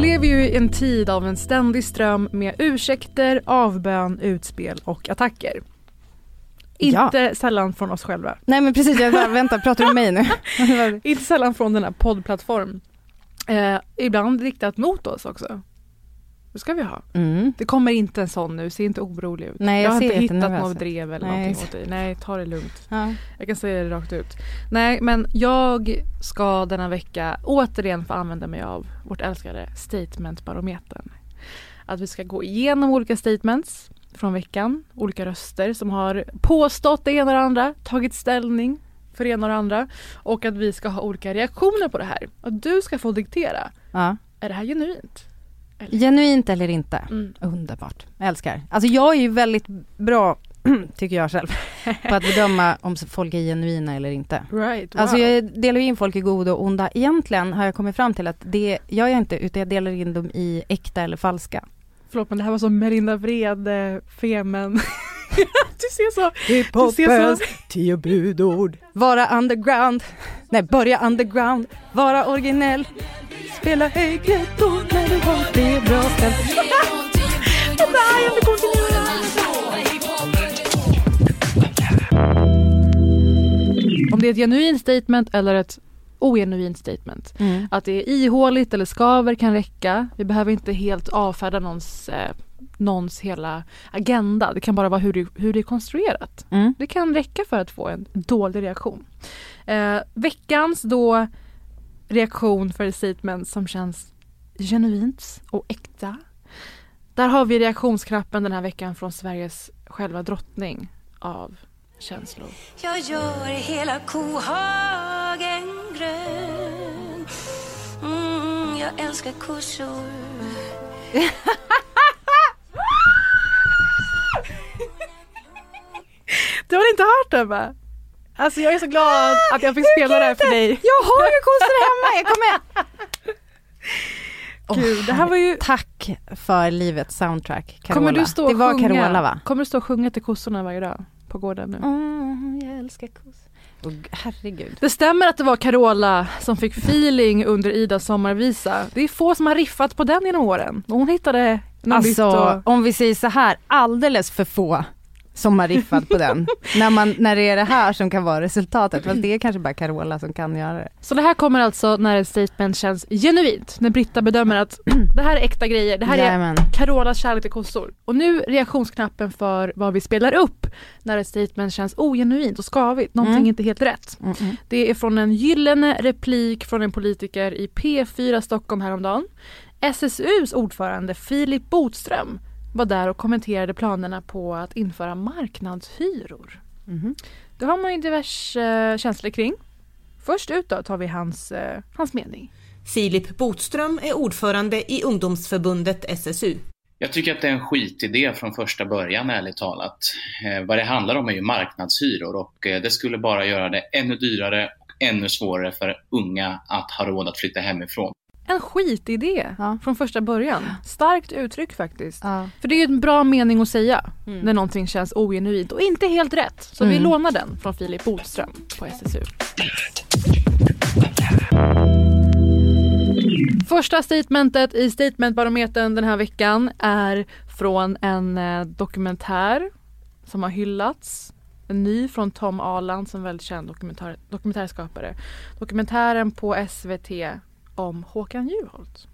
Lever ju i en tid av en ständig ström med ursäkter, avbön, utspel och attacker. Inte sällan från oss själva. Nej men precis, jag bara väntar, pratar du om mig nu? Inte sällan från den här poddplattformen. Eh, ibland riktat mot oss också. Det ska vi ha. Mm. Det kommer inte en sån nu, se inte orolig ut. Nej, jag jag har inte hittat något drev eller Nej, någonting åt dig. Nej, ta det lugnt. Ja. Jag kan säga det rakt ut. Nej, men jag ska denna vecka återigen få använda mig av vårt älskade statementbarometern. Att vi ska gå igenom olika statements från veckan, olika röster som har påstått det ena och det andra, tagit ställning för det ena och det andra och att vi ska ha olika reaktioner på det här. Att du ska få diktera. ja. Är det här genuint? Genuint eller inte? Mm. Underbart, jag älskar. Alltså jag är ju väldigt bra, tycker jag själv, på att bedöma om folk är genuina eller inte. Right, wow. Alltså jag delar in folk i goda och onda. Egentligen har jag kommit fram till att det gör jag inte, utan jag delar in dem i äkta eller falska. Förlåt men det här var som Melinda Vrede, Femen. du ser så... Så... tio budord. Vara underground, nej börja underground, vara originell, spela högt ord när du har det bra ställt. Om det är ett genuint statement eller ett ogenuint statement. Mm. Att det är ihåligt eller skaver kan räcka. Vi behöver inte helt avfärda någons, eh, någons hela agenda. Det kan bara vara hur det, hur det är konstruerat. Mm. Det kan räcka för att få en dålig reaktion. Eh, veckans då reaktion för statement som känns genuint och äkta. Där har vi reaktionsknappen den här veckan från Sveriges själva drottning av känslor. Jag gör hela kohagen grön mm, Jag älskar kossor Du har inte hört den va? Alltså jag är så glad att jag fick spela det här för dig. Jag har ju kossor hemma, jag kommer... Gud, det här var ju... Tack för livets soundtrack, Carola. Kommer du stå och det var sjunga? Carola va? Kommer du stå och sjunga till kossorna varje dag på gården nu? Mm, jag älskar kossor. Oh, herregud. Det stämmer att det var Carola som fick feeling under Idas sommarvisa. Det är få som har riffat på den genom åren. Hon hittade något nytt Alltså, och... om vi säger så här, alldeles för få som har riffat på den. när, man, när det är det här som kan vara resultatet. Fast det är kanske bara Carola som kan göra det. Så det här kommer alltså när ett statement känns genuint. När Britta bedömer att det här är äkta grejer. Det här är Jajamän. Carolas kärlek till kossor. Och nu reaktionsknappen för vad vi spelar upp när ett statement känns ogenuint och skavigt. Någonting Mm. inte helt rätt. Mm -mm. Det är från en gyllene replik från en politiker i P4 Stockholm häromdagen. SSUs ordförande Filip Botström var där och kommenterade planerna på att införa marknadshyror. Mhm. Det har man ju diverse eh, känslor kring. Först ut då tar vi hans, eh, hans mening. Filip Botström är ordförande i ungdomsförbundet SSU. Jag tycker att det är en skitidé från första början, ärligt talat. Eh, vad det handlar om är ju marknadshyror och eh, det skulle bara göra det ännu dyrare och ännu svårare för unga att ha råd att flytta hemifrån. En skitidé Ja. från första början. Starkt uttryck faktiskt. Ja. För det är ju en bra mening att säga Mm. när någonting känns ogenuint och inte helt rätt. Så vi Mm. lånar den från Filip Bodström på SSU. Första statementet i Statementbarometern den här veckan är från en eh, dokumentär som har hyllats. En ny från Tom Aland som är väldigt känd dokumentär, dokumentärskapare. Dokumentären på SVT om Håkan Juholt.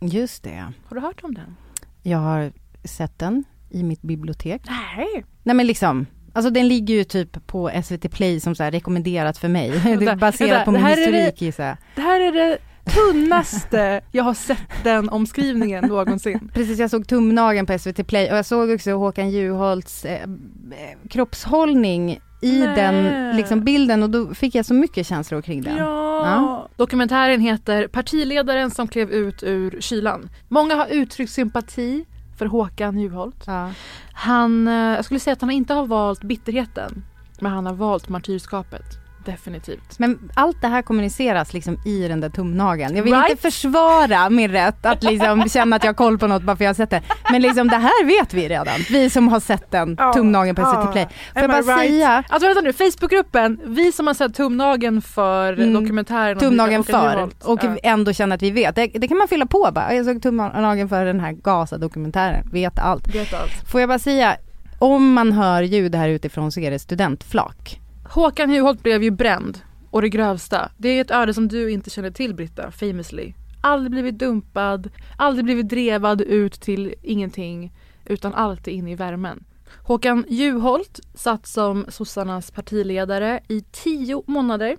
Just det. Har du hört om den? Jag har sett den i mitt bibliotek. Nej. Nej men liksom, alltså den ligger ju typ på SVT Play som så här rekommenderat för mig. Det är baserat på min historik gissar jag. Det här är det tunnaste jag har sett den omskrivningen någonsin. Precis, jag såg tumnageln på SVT Play och jag såg också Håkan Juholts eh, eh, kroppshållning i Nej. den liksom, bilden och då fick jag så mycket känslor kring den. Ja. Dokumentären heter Partiledaren som klev ut ur kylan. Många har uttryckt sympati för Håkan Juholt. Ja. Han, eh, jag skulle säga att han inte har valt bitterheten, men han har valt martyrskapet. Definitivt. Men allt det här kommuniceras liksom i den där tumnageln. Jag vill Right. inte försvara min rätt att liksom känna att jag har koll på något bara för jag har sett det. Men liksom det här vet vi redan. Vi som har sett den Ja, tumnageln på. SVT Play. Får jag bara right? säga Alltså vänta nu, Facebookgruppen, vi som har sett tumnageln för Mm. dokumentären tumnageln för och Ja. ändå känna att vi vet. Det, det kan man fylla på bara. Jag såg tumnageln för den här Gaza-dokumentären. Vet allt. Vet allt. Får jag bara säga, om man hör ljud här utifrån så är det studentflak. Håkan Juholt blev ju bränd och det grövsta. Det är ett öde som du inte känner till Britta, famously. Aldrig blivit dumpad, aldrig blivit drevad ut till ingenting utan alltid in i värmen. Håkan Juholt satt som sossarnas partiledare i tio månader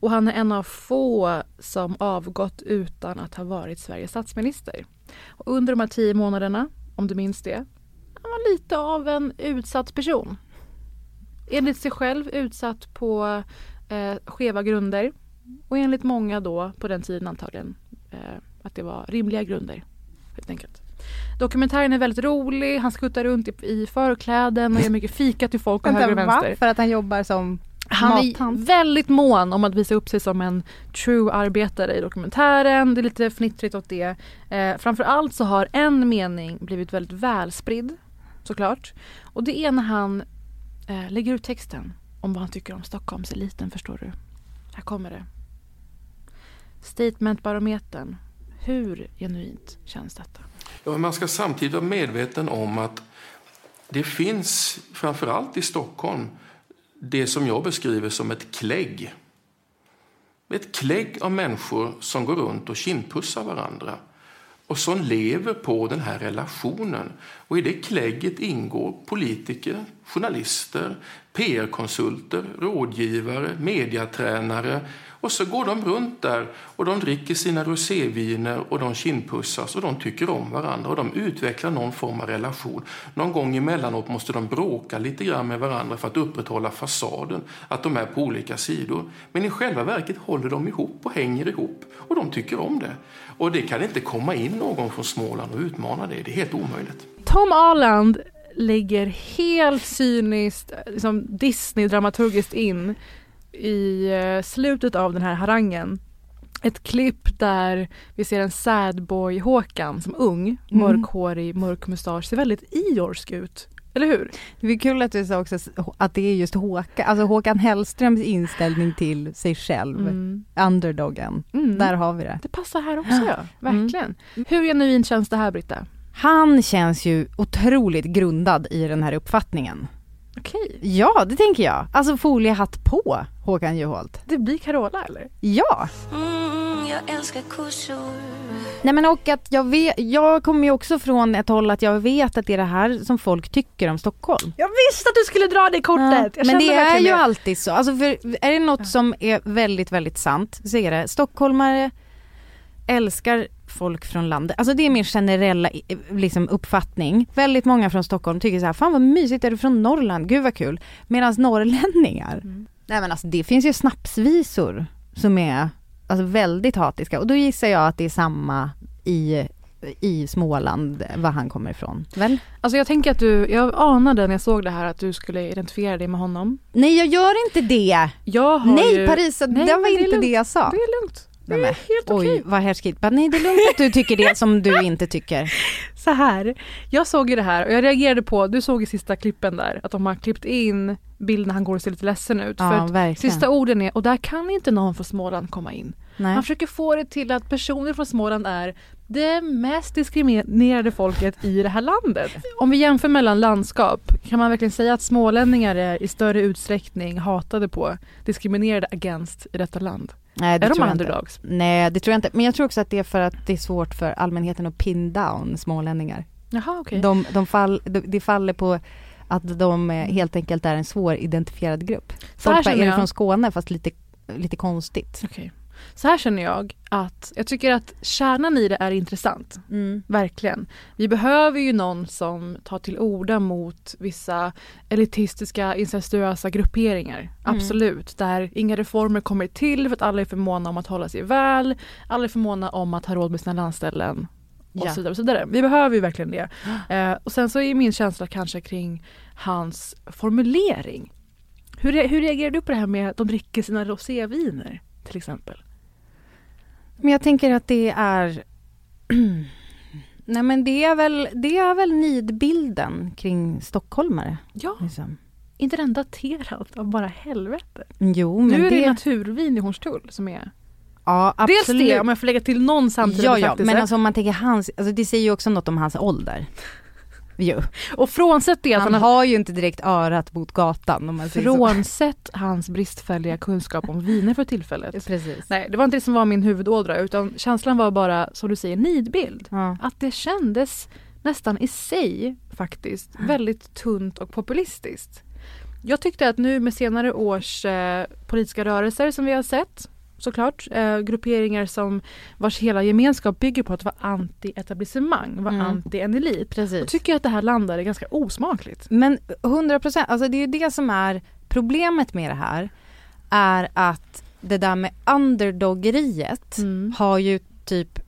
och han är en av få som avgått utan att ha varit Sveriges statsminister. Och under de här tio månaderna, om du minns det, han var lite av en utsatt person. Enligt sig själv utsatt på eh, skeva grunder och enligt många då på den tiden antagligen eh, att det var rimliga grunder. Helt enkelt. Dokumentären är väldigt rolig, han skuttar runt i, i förkläden och ger mycket fika till folk och höger och vänster. För att han jobbar som Han är väldigt mån om att visa upp sig som en true arbetare i dokumentären. Det är lite fnittrigt åt det. Eh, framförallt så har en mening blivit väldigt välspridd såklart. Och det är när han eh, lägger ut texten om vad han tycker om Stockholmseliten förstår du. Här kommer det. Statementbarometern. Hur genuint känns detta? Ja, man ska samtidigt vara medveten om att det finns, framförallt i Stockholm, det som jag beskriver som ett klägg. Ett klägg av människor som går runt och kindpussar varandra och som lever på den här relationen. Och i det klägget ingår politiker, journalister, PR-konsulter, rådgivare, mediatränare och så går de runt där och de dricker sina roséviner och de kindpussas och de tycker om varandra och de utvecklar någon form av relation. Någon gång emellanåt måste de bråka lite grann med varandra för att upprätthålla fasaden, att de är på olika sidor. Men i själva verket håller de ihop och hänger ihop och de tycker om det. Och det kan inte komma in någon från Småland och utmana det, det är helt omöjligt. Tom Arland lägger helt cyniskt, liksom Disney-dramaturgiskt in i eh, slutet av den här harangen ett klipp där vi ser en sad boy Håkan som ung, mörkhårig, mörk mustasch, ser väldigt Iorsk ut. Eller hur? Det är kul att du sa också att det är just Håkan, alltså Håkan Hellströms inställning till sig själv, Mm. underdogen. Mm. Där har vi det. Det passar här också ja, verkligen. Hur genuint känns det här Britta? Han känns ju otroligt grundad i den här uppfattningen. Okej, Ja, det tänker jag. Alltså foliehatt på Håkan Juholt. det blir Carola eller? Ja! Mm, jag älskar kossor. Nej men och att jag vet, jag kommer ju också från ett håll att jag vet att det är det här som folk tycker om Stockholm. Jag visste att du skulle dra det kortet! Jag men det är ju alltid så. Alltså för är det något som är väldigt, väldigt sant så är det stockholmare älskar folk från landet. Alltså det är min generella i- liksom, uppfattning. Väldigt många från Stockholm tycker så här, fan vad mysigt, är du från Norrland? Gud vad kul. Medan norrlänningar, nej men alltså det finns ju snapsvisor som är alltså, väldigt hatiska och då gissar jag att det är samma i i Småland, var han kommer ifrån. Väl? Alltså jag tänker att du, jag anade när jag såg det här att du skulle identifiera dig med honom. Nej jag gör inte det! Jag har Nej ju... Parisa, Nej, det var det inte lugnt. det jag sa. Det är lugnt. Nej, men, helt oj, okej. vad härskigt. Bara, Nej, det är lugnt att du tycker det som du inte tycker. Så här, jag såg ju det här och jag reagerade på, du såg i sista klippen där, att de har klippt in bilden när han går och ser lite ledsen ut. för Ja, att verkligen. sista orden är, och där kan inte någon från Småland komma in. Nej. Man försöker få det till att personer från Småland är det mest diskriminerade folket i det här landet. Om vi jämför mellan landskap, kan man verkligen säga att smålänningar är i större utsträckning hatade på, diskriminerade against i detta land? Nej, det är de tror jag inte. underdogs? Nej, det tror jag inte. Men jag tror också att det är för att det är svårt för allmänheten att pin down smålänningar. Jaha, okej. De, de fall, de, det faller på att de eh, helt enkelt är en svår identifierad grupp. Så Folk bara, är jag. från Skåne fast lite, lite konstigt. Okej. Så här känner jag att jag tycker att kärnan i det är intressant. Verkligen. Vi behöver ju någon som tar till orda mot vissa elitistiska incestuösa grupperingar. Absolut. Där inga reformer kommer till för att alla är för måna om att hålla sig väl. Alla är för måna om att ha råd med sina landställen. Och Ja. så vidare, och så vidare. Vi behöver ju verkligen det. Eh, och sen så är min känsla kanske kring hans formulering. Hur, hur reagerar du på det här med att de dricker sina roséviner till exempel? Men jag tänker att det är Nej men det är väl, det är väl nidbilden kring stockholmare. Ja, Liksom. inte den daterad av bara helvete. Jo men nu är det, det, naturvin i Hornstull som är... ja, Dels absolut. det, om jag får lägga till någon samtidig Ja ja, men alltså om man tänker hans, alltså det säger ju också något om hans ålder. Jo. Och frånsett det att Han han har ju inte direkt örat mot gatan om man säger så. frånsett hans bristfälliga kunskap om viner för tillfället. Precis. Nej, det var inte det som var min huvudådra utan känslan var bara, som du säger, nidbild. Ja. Att det kändes nästan i sig faktiskt väldigt tunt och populistiskt. Jag tyckte att nu med senare års eh, politiska rörelser som vi har sett såklart, eh, grupperingar som vars hela gemenskap bygger på att vara anti-etablissemang, vara Mm. anti en elit. Då Precis. tycker jag att det här landade ganska osmakligt. Men 100 procent, alltså det är ju det som är problemet med det här. Är att det där med underdoggeriet Mm. har ju typ,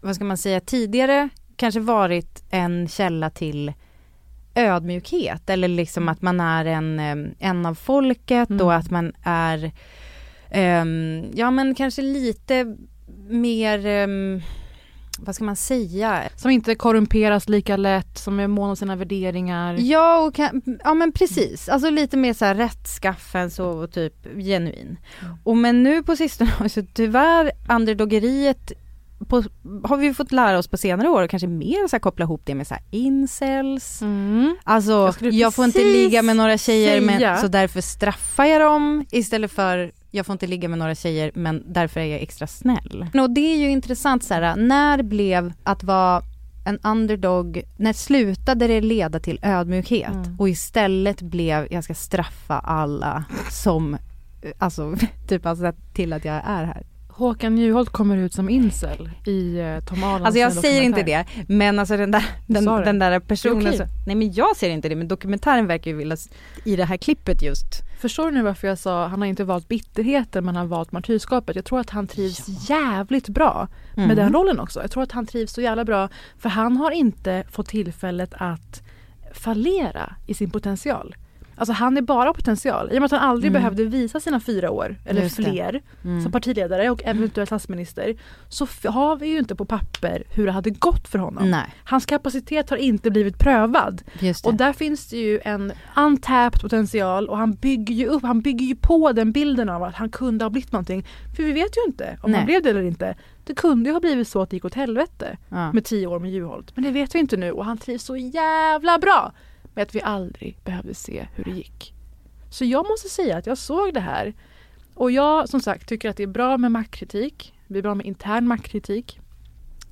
vad ska man säga, tidigare kanske varit en källa till ödmjukhet eller liksom att man är en, em, en av folket Mm. och att man är, em, ja men kanske lite mer, em, vad ska man säga, Som inte korrumperas lika lätt, som är mån om sina värderingar. Ja, och kan, ja men precis, alltså lite mer så här rättskaffen så typ genuin. Och men nu på sistone har så tyvärr underdoggeriet på, har vi fått lära oss på senare år och kanske mer så här koppla ihop det med så här incels. Mm. Alltså Jag jag, får inte ligga med några tjejer men, så därför straffar jag dem istället för jag får inte ligga med några tjejer men därför är jag extra snäll. Och det är ju intressant så här, när blev att vara en underdog, när slutade det leda till ödmjukhet Mm. och istället blev jag ska straffa alla som, alltså typ alltså till att jag är här. Håkan Juholt kommer ut som incel i eh, Tom Ahlans Alltså jag säger inte det, men alltså den där, den, den där personen, okej. som- nej men jag ser inte det, men dokumentären verkar ju vilja, i det här klippet just, Förstår du nu varför jag sa han har inte valt bitterheten men han har valt martyrskapet. Jag tror att han trivs jävligt bra med Mm. den rollen också. Jag tror att han trivs så jävla bra för han har inte fått tillfället att fallera i sin potential. Alltså han är bara potential. I och med att han aldrig Mm. behövde visa sina fyra år eller Just fler Mm. som partiledare och eventuellt statsminister så har vi ju inte på papper hur det hade gått för honom. nej, Hans kapacitet har inte blivit prövad. Och där finns det ju en untapped potential och han bygger ju upp, han bygger ju på den bilden av att han kunde ha blivit någonting. För vi vet ju inte om Nej. han blev det eller inte. Det kunde ju ha blivit så att det gick åt helvete ja. med tio år med Juholt. Men det vet vi inte nu och han trivs så jävla bra med att vi aldrig behövde se hur det gick. Så jag måste säga att jag såg det här och jag som sagt tycker att det är bra med maktkritik. Det är bra med intern maktkritik.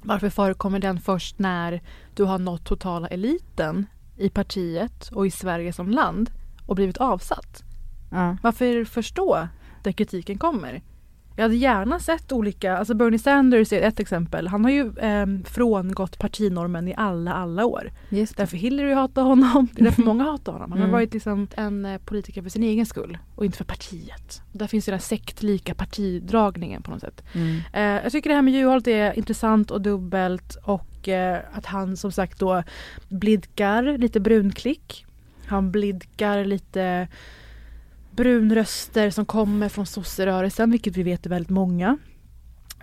Varför förekommer den först när du har nått totala eliten i partiet och i Sverige som land och blivit avsatt? ja. Varför då där kritiken kommer? Jag hade gärna sett olika, alltså Bernie Sanders är ett exempel. Han har ju eh, frångått partinormen i alla, alla år. Just det. Därför Hillary hatar honom, det är därför många hatar honom. Han har Mm. varit liksom en eh, politiker för sin egen skull och inte för partiet. Och där finns ju den här sektlika partidragningen på något sätt. Mm. Eh, jag tycker det här med Juholt är intressant och dubbelt och eh, att han som sagt då blidkar lite brunklick. Han blidkar lite brunröster som kommer från sosserörelsen, vilket vi vet är väldigt många.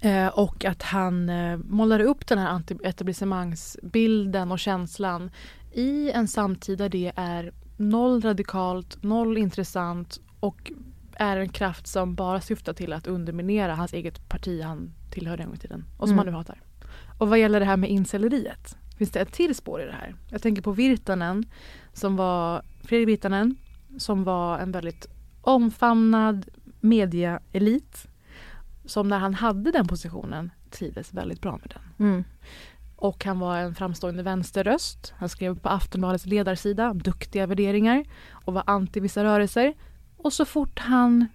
Eh, och att han eh, målar upp den här anti-etablissemangsbilden och känslan i en samtid där det är noll radikalt, noll intressant och är en kraft som bara syftar till att underminera hans eget parti han tillhörde en gång i tiden och som Mm. han nu hatar. Och vad gäller det här med inceleriet finns det ett till spår i det här. Jag tänker på Virtanen som var, Fredrik Virtanen som var en väldigt omfamnad mediaelit som när han hade den positionen trivdes väldigt bra med den. Mm. Och han var en framstående vänsterröst. Han skrev på Aftonbladets ledarsida om duktiga värderingar och var anti vissa rörelser. Och så fort han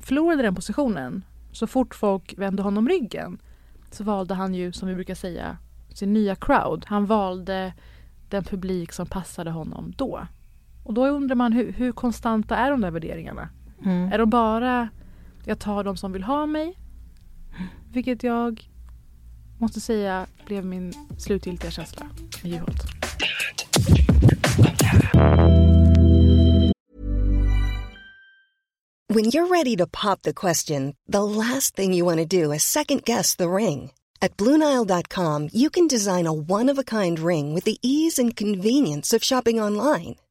förlorade den positionen, så fort folk vände honom ryggen, så valde han ju, som vi brukar säga, sin nya crowd. Han valde den publik som passade honom då. Och då undrar man hur, hur konstanta är de där värderingarna? Mm. Är de bara jag tar de som vill ha mig? Vilket jag måste säga blev min slutgiltiga känsla med Juholt. When you're ready to pop the question, the last thing you want to do is second guess the ring. At Bluenile.com, you can design a one of a kind ring with the ease and convenience of shopping online.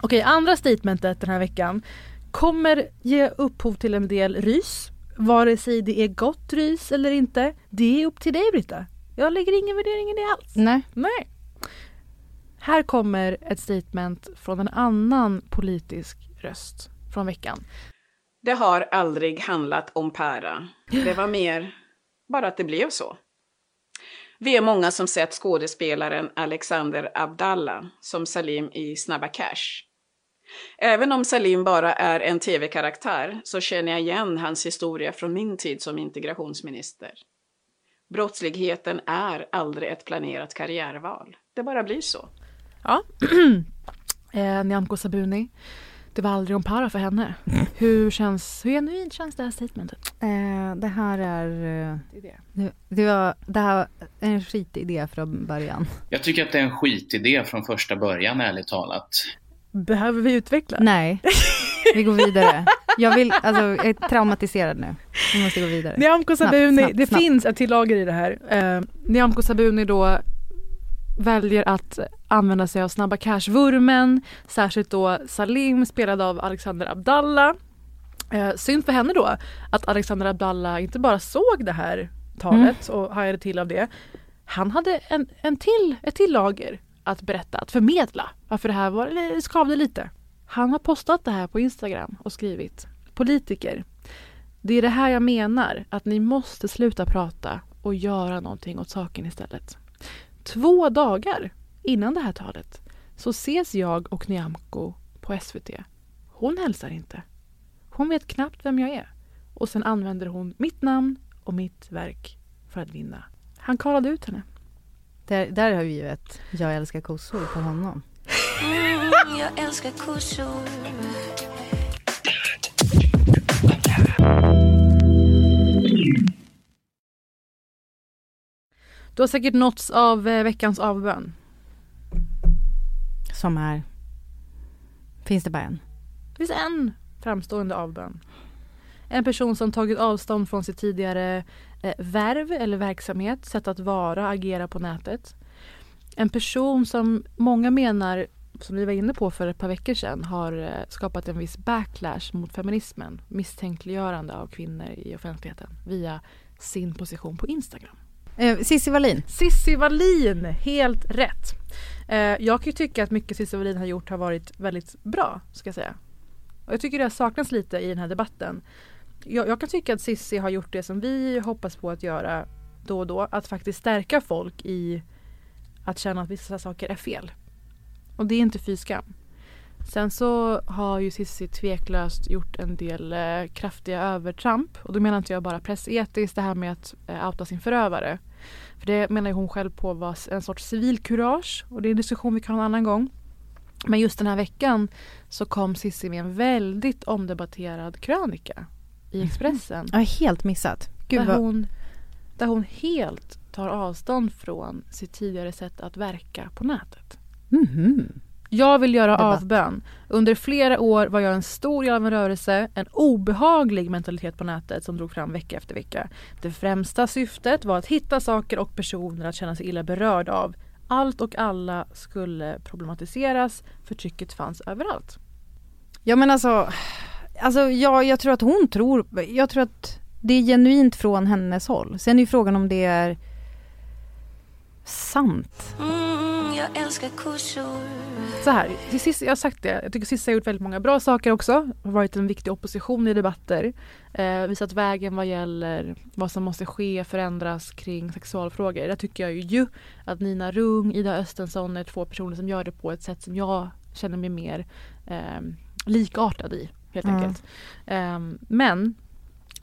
Okej, andra statementet den här veckan kommer ge upphov till en del rys. Vare sig det är gott rys eller inte. Det är upp till dig Britta. Jag lägger ingen värdering i det alls. Nej. Nej. Här kommer ett statement från en annan politisk röst från veckan. Det har aldrig handlat om para. Det var mer bara att det blev så. Vi är många som sett skådespelaren Alexander Abdallah som Salim i Snabba Cash. Även om Salim bara är en tv-karaktär så känner jag igen hans historia från min tid som integrationsminister. Brottsligheten är aldrig ett planerat karriärval. Det bara blir så. Ja. eh, Nyamko Sabuni. Det var aldrig om para för henne. Hur känns, hur genuint känns det här statementet? Eh, det här är... Eh, Det det. det, det, var, det här var en skitidé från början. Jag tycker att det är en skitidé från första början, ärligt talat. Behöver vi utveckla? Nej, vi går vidare. Jag vill, alltså jag är traumatiserad nu. Vi måste gå vidare. Nyamko Snabbt, Sabuni, snabbt, det snabbt. finns ett till lager i det här. Eh, Nyamko Sabuni då väljer att använda sig av Snabba Cash-vurmen, särskilt då Salim spelad av Alexander Abdallah. Eh, synd för henne då att Alexander Abdallah inte bara såg det här talet och hajade till av det. Han hade en, en till, ett till lager att berätta, att förmedla varför det här var, eller skavde lite. Han har postat det här på Instagram och skrivit Politiker, det är det här jag menar, att ni måste sluta prata och göra någonting åt saken istället. Två dagar innan det här talet så ses jag och Nyamko på SVT. Hon hälsar inte. Hon vet knappt vem jag är. Och sen använder hon mitt namn och mitt verk för att vinna. Han kallade ut henne. Där, där har vi ju ett Jag älskar kossor på honom. Mm, jag älskar kossor. Du har säkert nåtts av eh, veckans avbön. Som är... Finns det bara en? Det finns en framstående avbön. En person som tagit avstånd från sitt tidigare eh, värv eller verksamhet, sätt att vara, agera på nätet. En person som många menar, som vi var inne på för ett par veckor sedan, har eh, skapat en viss backlash mot feminismen, misstänkliggörande av kvinnor i offentligheten via sin position på Instagram. Sissi Cissi Wallin. Sissi Wallin, helt rätt. Eh, jag kan ju tycka att mycket Cissi Wallin har gjort har varit väldigt bra, ska jag säga. Och jag tycker det har saknats lite i den här debatten. Jag, jag kan tycka att Cissi har gjort det som vi hoppas på att göra då och då, att faktiskt stärka folk i att känna att vissa saker är fel. Och det är inte fy skam. Sen så har ju Cissi tveklöst gjort en del eh, kraftiga övertramp. Och då menar inte jag bara pressetiskt det här med att eh, outa sin förövare. För det menar hon själv på var en sorts civilkurage och det är en diskussion vi kan ha en annan gång. Men just den här veckan så kom Cissi med en väldigt omdebatterad krönika i Expressen. Jag har helt missat. Gud där, hon, där hon helt tar avstånd från sitt tidigare sätt att verka på nätet. Mhm. Jag vill göra Debatt. avbön. Under flera år var jag en stor del av en rörelse, en obehaglig mentalitet på nätet som drog fram vecka efter vecka. Det främsta syftet var att hitta saker och personer att känna sig illa berörd av. Allt och alla skulle problematiseras, förtrycket fanns överallt. Ja men alltså, alltså jag, jag tror att hon tror, jag tror att det är genuint från hennes håll. Sen är ju frågan om det är sant. Mm, jag älskar kossor. Så här, till sist, jag har sagt det, jag tycker Cissi har gjort väldigt många bra saker också. Har varit en viktig opposition i debatter. Eh, visat vägen vad gäller vad som måste ske, förändras kring sexualfrågor. Där tycker jag ju att Nina Rung, Ida Östensson är två personer som gör det på ett sätt som jag känner mig mer eh, likartad i. Helt Mm. enkelt. Eh, men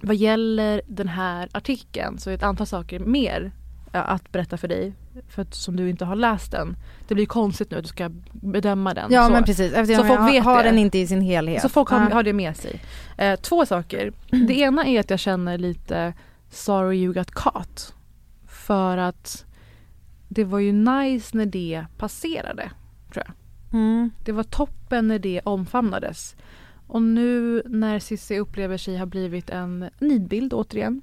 vad gäller den här artikeln så är ett antal saker mer eh, att berätta för dig. För att, som du inte har läst den. Det blir konstigt nu att du ska bedöma den. Ja så. men precis, eftersom Så folk jag vet har det. den inte i sin helhet. Så folk har, har det med sig. Eh, två saker. Det ena är att jag känner lite sorry you got caught. För att det var ju nice när det passerade. Tror jag. Mm. Det var toppen när det omfamnades. Och nu när Cissi upplever sig ha blivit en nidbild återigen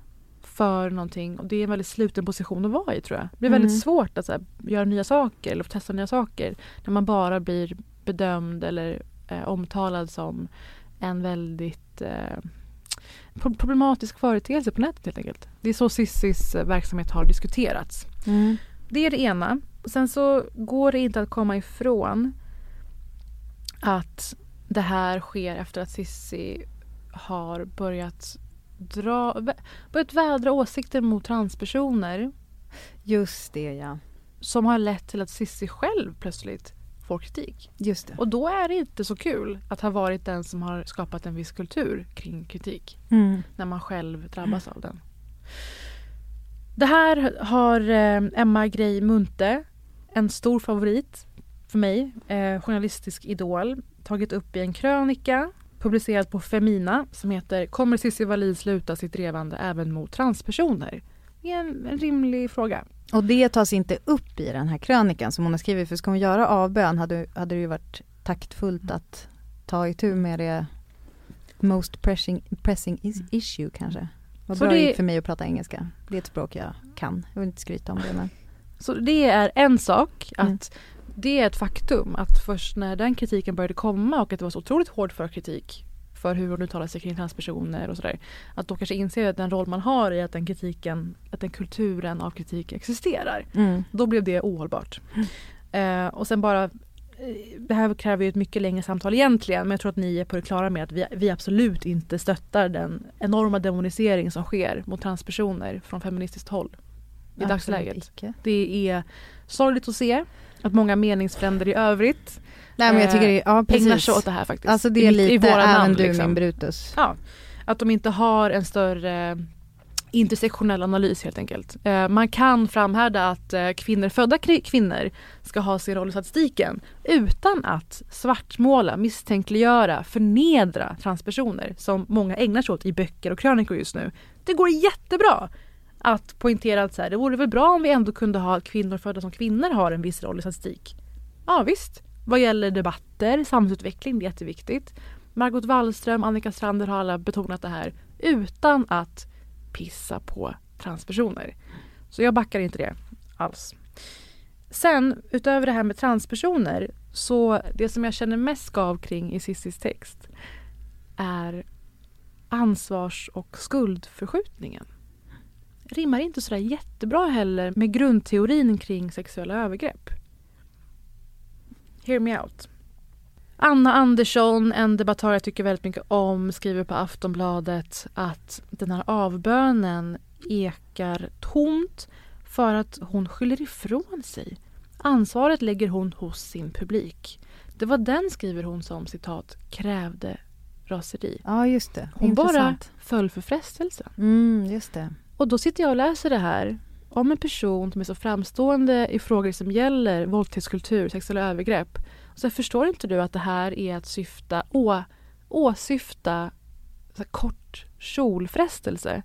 för någonting och det är en väldigt sluten position att vara i tror jag. Det blir Mm. väldigt svårt att här, göra nya saker eller testa nya saker när man bara blir bedömd eller eh, omtalad som en väldigt eh, pro- problematisk företeelse på nätet helt enkelt. Det är så Cissis eh, verksamhet har diskuterats. Mm. Det är det ena. Sen så går det inte att komma ifrån att det här sker efter att Sissi har börjat dra, börjat vädra åsikter mot transpersoner Just det ja. som har lett till att Sissi själv plötsligt får kritik. Just det. Och då är det inte så kul att ha varit den som har skapat en viss kultur kring kritik Mm. när man själv drabbas av den. Det här har eh, Emma Grey Munthe, en stor favorit för mig, eh, journalistisk idol, tagit upp i en krönika publicerad på Femina som heter Kommer Cissi Wallin sluta sitt drevande även mot transpersoner? Det är en, en rimlig fråga. Och det tas inte upp i den här krönikan som hon har skrivit, för ska hon göra avbön hade, hade det ju varit taktfullt att ta itu med det most pressing, pressing is, issue kanske. Vad bra det- för mig att prata engelska. Det är ett språk jag kan. Jag vill inte skryta om det men. Så det är en sak att Mm. Det är ett faktum att först när den kritiken började komma och att det var så otroligt hård för kritik för hur hon uttalar sig kring transpersoner och sådär. Att då kanske inse att den roll man har i att den kritiken, att den kulturen av kritik existerar. Mm. Då blev det ohållbart. Eh, och sen bara, eh, det här kräver ju ett mycket längre samtal egentligen men jag tror att ni är på det klara med att vi, vi absolut inte stöttar den enorma demonisering som sker mot transpersoner från feministiskt håll i Absolut dagsläget. icke. Det är sorgligt att se att många meningsfränder i övrigt Nej men jag tycker det, ja precis. ägnar sig åt det här faktiskt. Alltså det är mitt- i lite våra även namn, du liksom. min Brutus. Ja, att de inte har en större intersektionell analys helt enkelt. Eh, man kan framhärda att eh, kvinnor, födda kvinnor ska ha sin roll i statistiken utan att svartmåla, misstänkliggöra, förnedra transpersoner som många ägnar sig åt i böcker och krönikor just nu. Det går jättebra att poängtera att så här, det vore väl bra om vi ändå kunde ha kvinnor födda som kvinnor har en viss roll i statistik. Ja visst, vad gäller debatter, samhällsutveckling, det är jätteviktigt. Margot Wallström, Annika Strander har alla betonat det här utan att pissa på transpersoner. Så jag backar inte det alls. Sen, utöver det här med transpersoner, så det som jag känner mest skav kring i Cissis text är ansvars och skuldförskjutningen. Rimmar inte sådär jättebra heller med grundteorin kring sexuella övergrepp. Hear me out. Anna Andersson, en debattör jag tycker väldigt mycket om, skriver på Aftonbladet att den här avbönen ekar tomt för att hon skyller ifrån sig. Ansvaret lägger hon hos sin publik. Det var den, skriver hon, som citat krävde raseri. Ja, just det. Hon Intressant. bara föll för frestelsen. Mm, just det. Och då sitter jag och läser det här om en person som är så framstående i frågor som gäller våldtäktskultur, sexuella övergrepp. Så förstår inte du att det här är att syfta, å, åsyfta så här kort kjolfrestelse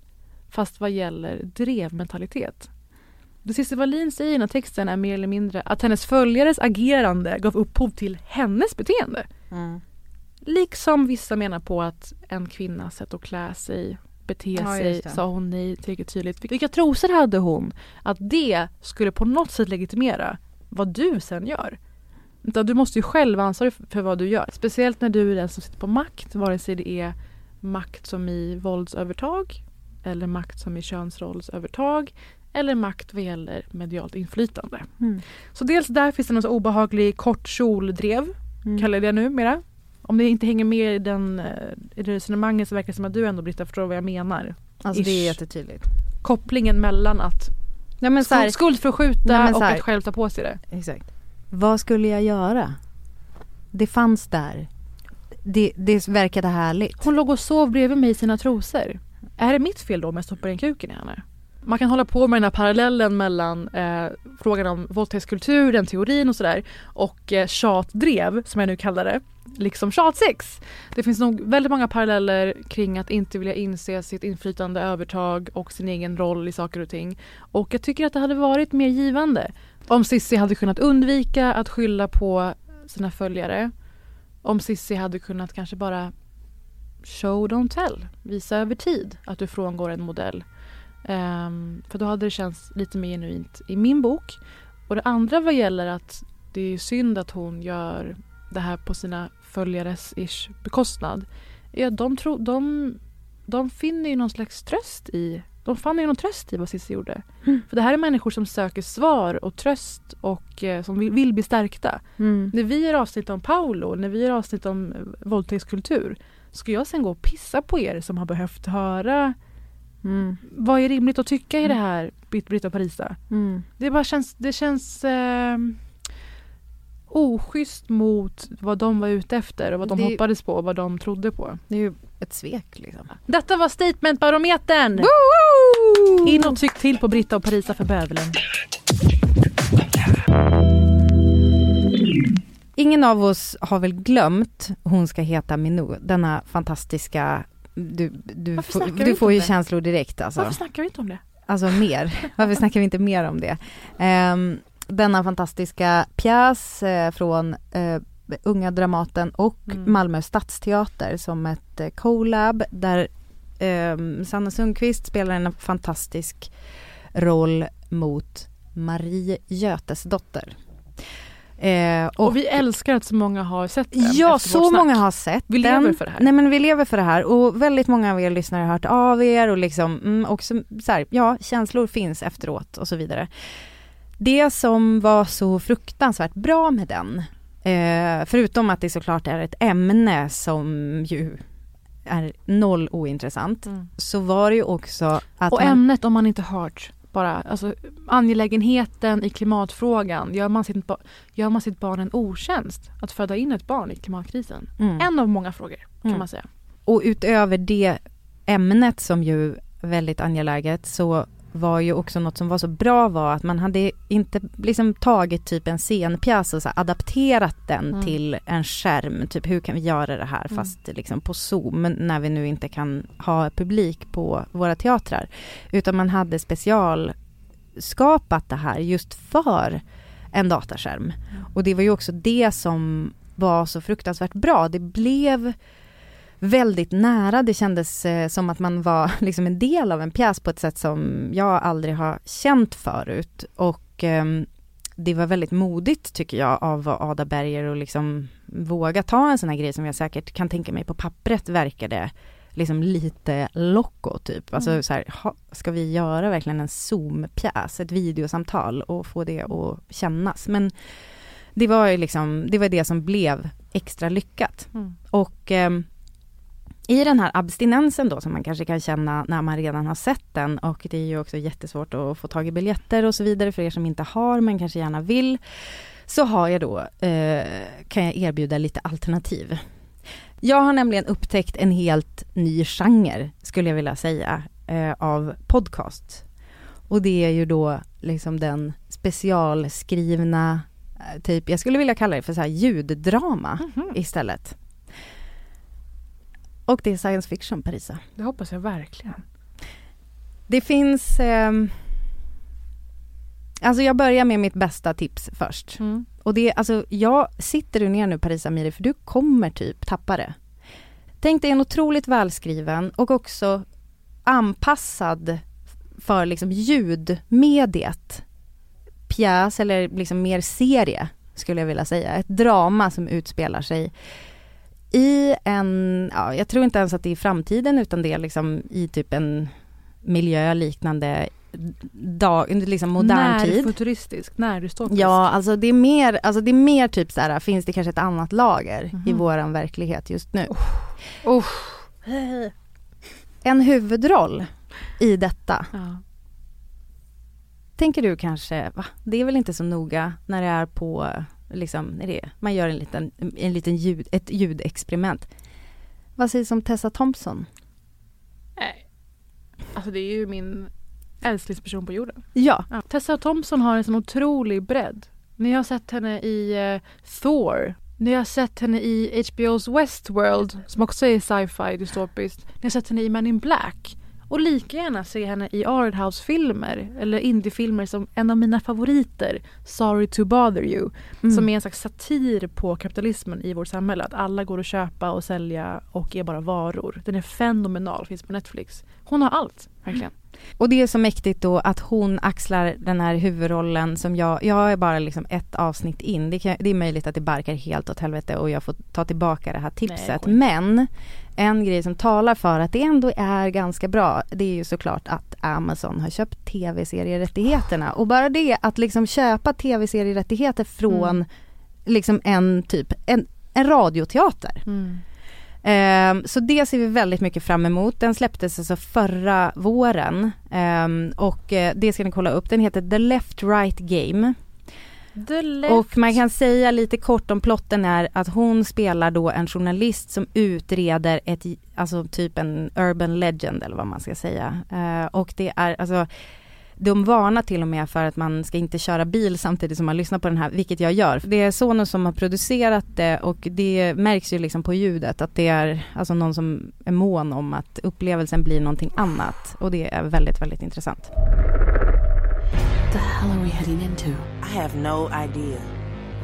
fast vad gäller drevmentalitet. Det Cissi Wallin säger i den här texten är mer eller mindre att hennes följares agerande gav upphov till hennes beteende. Mm. Liksom vissa menar på att en kvinnas sätt att klä sig, bete Ja, sig, sa hon nej tillräckligt tydligt. Vilka trosor hade hon? Att det skulle på något sätt legitimera vad du sen gör. Utan du måste ju själv vara ansvarig för vad du gör. Speciellt när du är den som sitter på makt, vare sig det är makt som i våldsövertag eller makt som i könsrollsövertag eller makt vad gäller medialt inflytande. Mm. Så dels där finns det någon så obehaglig kort kjoldrev, Mm. kallar jag det numera. Om det inte hänger med i, den, eh, i det resonemanget så verkar det som att du ändå Britta förstår vad jag menar. Alltså det är Ish. jättetydligt. Kopplingen mellan att Ja, men så här, skuld, skuldförskjuta Nej, och här- att själv ta på sig det. Exakt. Vad skulle jag göra? Det fanns där. Det, det verkade härligt. Hon låg och sov bredvid mig i sina trosor. Är det mitt fel då om jag stoppar in kuken i henne? Man kan hålla på med den här parallellen mellan eh, frågan om våldtäktskultur, den teorin och sådär och eh, tjatdrev som jag nu kallar det, liksom tjatsex. Det finns nog väldigt många paralleller kring att inte vilja inse sitt inflytande övertag och sin egen roll i saker och ting. Och jag tycker att det hade varit mer givande om Sissi hade kunnat undvika att skylla på sina följare. Om Sissi hade kunnat kanske bara show don't tell. Visa över tid att du frångår en modell. Um, för då hade det känts lite mer genuint i min bok. Och det andra vad gäller att det är synd att hon gör det här på sina följares ish bekostnad. är att de, tro, de, de finner ju någon slags tröst i de fann ju någon tröst i vad Cissi gjorde. Mm. För det här är människor som söker svar och tröst och eh, som vill, vill bli stärkta. Mm. När vi gör avsnitt om Paolo, när vi gör avsnitt om eh, våldtäktskultur ska jag sen gå och pissa på er som har behövt höra Mm. vad är rimligt att tycka i det här Britt- Britta och Parisa? Mm. Det bara känns, det känns eh, oschysst mot vad de var ute efter och vad de Det- hoppades på och vad de trodde på. Det är ju ett svek liksom. Detta var Statementbarometern! In och tyck till på Britta och Parisa för bövelen. Ingen av oss har väl glömt Hon ska heta Minou, denna fantastiska du, du, vi du får ju det? känslor direkt alltså. Varför snackar vi inte om det? Alltså mer. Varför snackar vi inte mer om det? Ehm, denna fantastiska pjäs eh, från eh, Unga Dramaten och Mm. Malmö Stadsteater som ett eh, collab där eh, Sanna Sundqvist spelar en fantastisk roll mot Marie Götesdotter. Eh, Och, vi älskar att så många har sett den Ja, så många har sett Vi den. lever för det här. Nej men vi lever för det här och väldigt många av er lyssnare har hört av er och liksom mm, också så här, ja känslor finns efteråt och så vidare. Det som var så fruktansvärt bra med den, eh, förutom att det såklart är ett ämne som ju är noll ointressant, Mm. så var det ju också att Och ämnet om man inte hört bara, alltså angelägenheten i klimatfrågan. Gör man, sitt, gör man sitt barn en otjänst att föda in ett barn i klimatkrisen? Mm. En av många frågor kan Mm. man säga. Och utöver det ämnet som ju väldigt angeläget så var ju också något som var så bra var att man hade inte liksom tagit typ en scenpjäs och så adapterat den Mm. till en skärm. Typ hur kan vi göra det här Mm. fast liksom på Zoom när vi nu inte kan ha publik på våra teatrar. Utan man hade specialskapat det här just för en dataskärm. Och det var ju också det som var så fruktansvärt bra. Det blev väldigt nära. Det kändes eh, som att man var liksom en del av en pjäs på ett sätt som jag aldrig har känt förut. Och ehm, det var väldigt modigt tycker jag av Ada Berger och liksom våga ta en sån här grej som jag säkert kan tänka mig på pappret verkade liksom lite locko typ. Alltså Mm. så här, ha, ska vi göra verkligen en Zoom-pjäs, ett videosamtal och få det att kännas? Men det var ju liksom, det var det som blev extra lyckat. Mm. Och ehm, i den här abstinensen då som man kanske kan känna när man redan har sett den och det är ju också jättesvårt att få tag i biljetter och så vidare för er som inte har men kanske gärna vill. Så har jag då, eh, kan jag erbjuda lite alternativ. Jag har nämligen upptäckt en helt ny genre skulle jag vilja säga eh, av podcast. Och det är ju då liksom den specialskrivna eh, typ, jag skulle vilja kalla det för så här ljuddrama istället. Och det är science fiction, Parisa. Det hoppas jag verkligen. Det finns... ehm, alltså jag börjar med mitt bästa tips först. Mm. Och det alltså, jag sitter du ner nu Parisa Amiri för du kommer typ tappa det. Tänk dig en otroligt välskriven och också anpassad för liksom ljudmediet. Pjäs eller liksom mer serie skulle jag vilja säga. Ett drama som utspelar sig i en, ja, jag tror inte ens att det är i framtiden utan det är liksom i typ en miljö liknande dag, liksom modern tid. Närfuturistisk, närdystopisk. Ja, alltså det är mer, alltså det är mer typ så här, finns det kanske ett annat lager i Mhm. våran verklighet just nu? Oh. En huvudroll i detta, Ja. tänker du kanske, va? Det är väl inte så noga när det är på, liksom, när det är, man gör en liten, en liten ljud, ett ljudexperiment. Vad sägs om Tessa Thompson? Nej. Alltså det är ju min älsklingsperson på jorden. Ja. Ja. Tessa Thompson har en sån otrolig bredd. Ni har sett henne i eh, Thor. Ni har sett henne i HBO's Westworld som också är sci-fi dystopiskt. Ni har sett henne i Men in Black. Och lika gärna se henne i arthouse-filmer eller indiefilmer som en av mina favoriter, Sorry to bother you. Mm. Som är en slags satir på kapitalismen i vårt samhälle. Att alla går att köpa och sälja och är bara varor. Den är fenomenal, finns på Netflix. Hon har allt, verkligen. Och det är så mäktigt då att hon axlar den här huvudrollen som jag, jag är bara liksom ett avsnitt in. Det, kan, det är möjligt att det barkar helt åt helvete och jag får ta tillbaka det här tipset. skit. Men en grej som talar för att det ändå är ganska bra, det är ju såklart att Amazon har köpt tv-serierättigheterna. Och bara det att liksom köpa tv-serierättigheter från Mm. liksom en typ, en, en radioteater. Ehm, så det ser vi väldigt mycket fram emot. Den släpptes alltså förra våren Ehm, och eh, det ska ni kolla upp. Den heter The Left Right Game. Left. Och man kan säga lite kort om plotten är att hon spelar då en journalist som utreder ett, alltså typ en urban legend eller vad man ska säga. Eh, och det är alltså de varnar till och med för att man ska inte köra bil samtidigt som man lyssnar på den här, vilket jag gör. Det är Sonos som har producerat det och det märks ju liksom på ljudet att det är alltså någon som är mån om att upplevelsen blir någonting annat och det är väldigt, väldigt intressant. the hell are we heading into? I have no idea.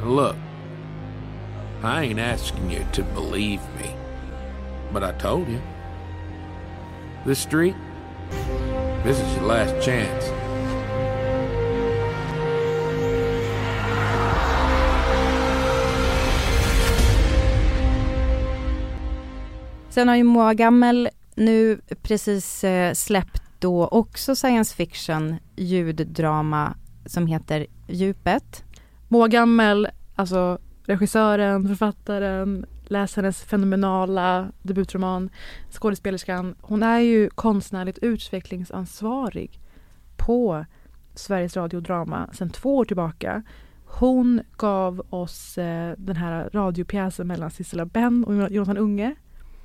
Look, I ain't asking you to believe me, but I told you. This street, this is your last chance. Sen har ju Moa Gammel nu precis eh, släppt då också science fiction ljuddrama som heter Djupet. Moa Gammel, alltså regissören, författaren, läs hennes fenomenala debutroman, skådespelerskan. Hon är ju konstnärligt utvecklingsansvarig på Sveriges Radio Drama sedan två år tillbaka. Hon gav oss eh, den här radiopjäsen mellan Sissela Benn och Jonathan Unge.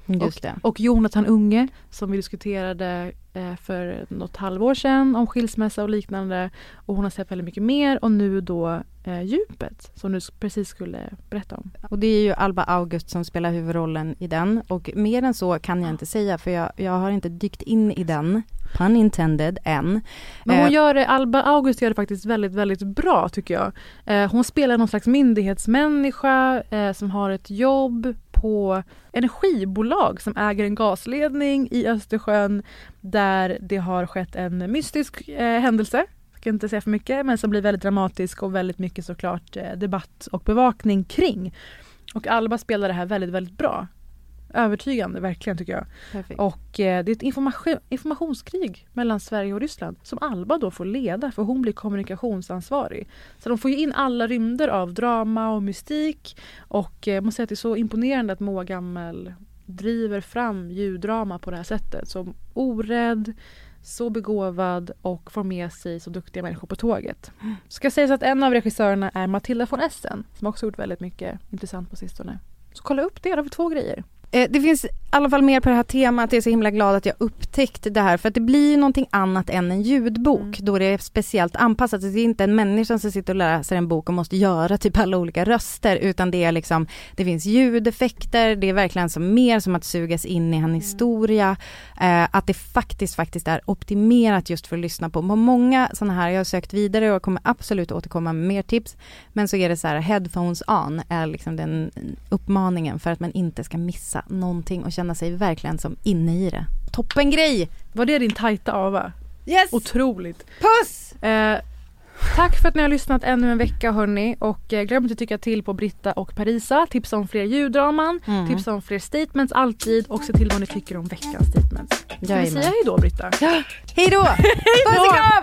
Just och, det. och Jonathan Unge som vi diskuterade eh, för något halvår sedan om skilsmässa och liknande. Och hon har sett väldigt mycket mer och nu då eh, Djupet som du precis skulle berätta om. Och det är ju Alba August som spelar huvudrollen i den och mer än så kan jag inte säga för jag, jag har inte dykt in i den, pun intended, än. Men hon Eh, gör det, Alba August gör det faktiskt väldigt, väldigt bra tycker jag. Eh, hon spelar någon slags myndighetsmänniska eh, som har ett jobb på energibolag som äger en gasledning i Östersjön där det har skett en mystisk händelse. Jag ska inte säga för mycket men som blir väldigt dramatisk och väldigt mycket såklart debatt och bevakning kring. Och Alba spelar det här väldigt, väldigt bra. Övertygande, verkligen tycker jag. Perfekt. Och eh, det är ett information, informationskrig mellan Sverige och Ryssland som Alba då får leda för hon blir kommunikationsansvarig. Så de får ju in alla rymder av drama och mystik och eh, måste säga att det är så imponerande att Moa Gammel driver fram ljuddrama på det här sättet. Så orädd, så begåvad och får med sig så duktiga människor på tåget. Ska sägas att en av regissörerna är Matilda von Essen som också gjort väldigt mycket intressant på sistone. Så kolla upp det, det har vi två grejer. Eh, Det finns i alla fall mer på det här temat. Jag är så himla glad att jag upptäckte det här för att det blir ju någonting annat än en ljudbok då det är speciellt anpassat. Det är inte en människa som sitter och läser en bok och måste göra typ alla olika röster utan det är liksom det finns ljudeffekter, det är verkligen som mer som att sugas in i en historia. Eh, att det faktiskt faktiskt är optimerat just för att lyssna på. På många sådana här, jag har sökt vidare och jag kommer absolut återkomma med mer tips. Men så är det så här headphones on är liksom den uppmaningen för att man inte ska missa någonting och känna sig verkligen som inne i det. Toppen grej! Var det din tajta ava? Yes! Otroligt! Puss! Eh, tack för att ni har lyssnat ännu en vecka hörni och eh, glöm inte att tycka till på Britta och Parisa. Tipsa om fler ljuddraman, Mm. tipsa om fler statements alltid och se till vad ni tycker om veckans statements. Ska vi säga hejdå Britta? Hej då! Puss och kram!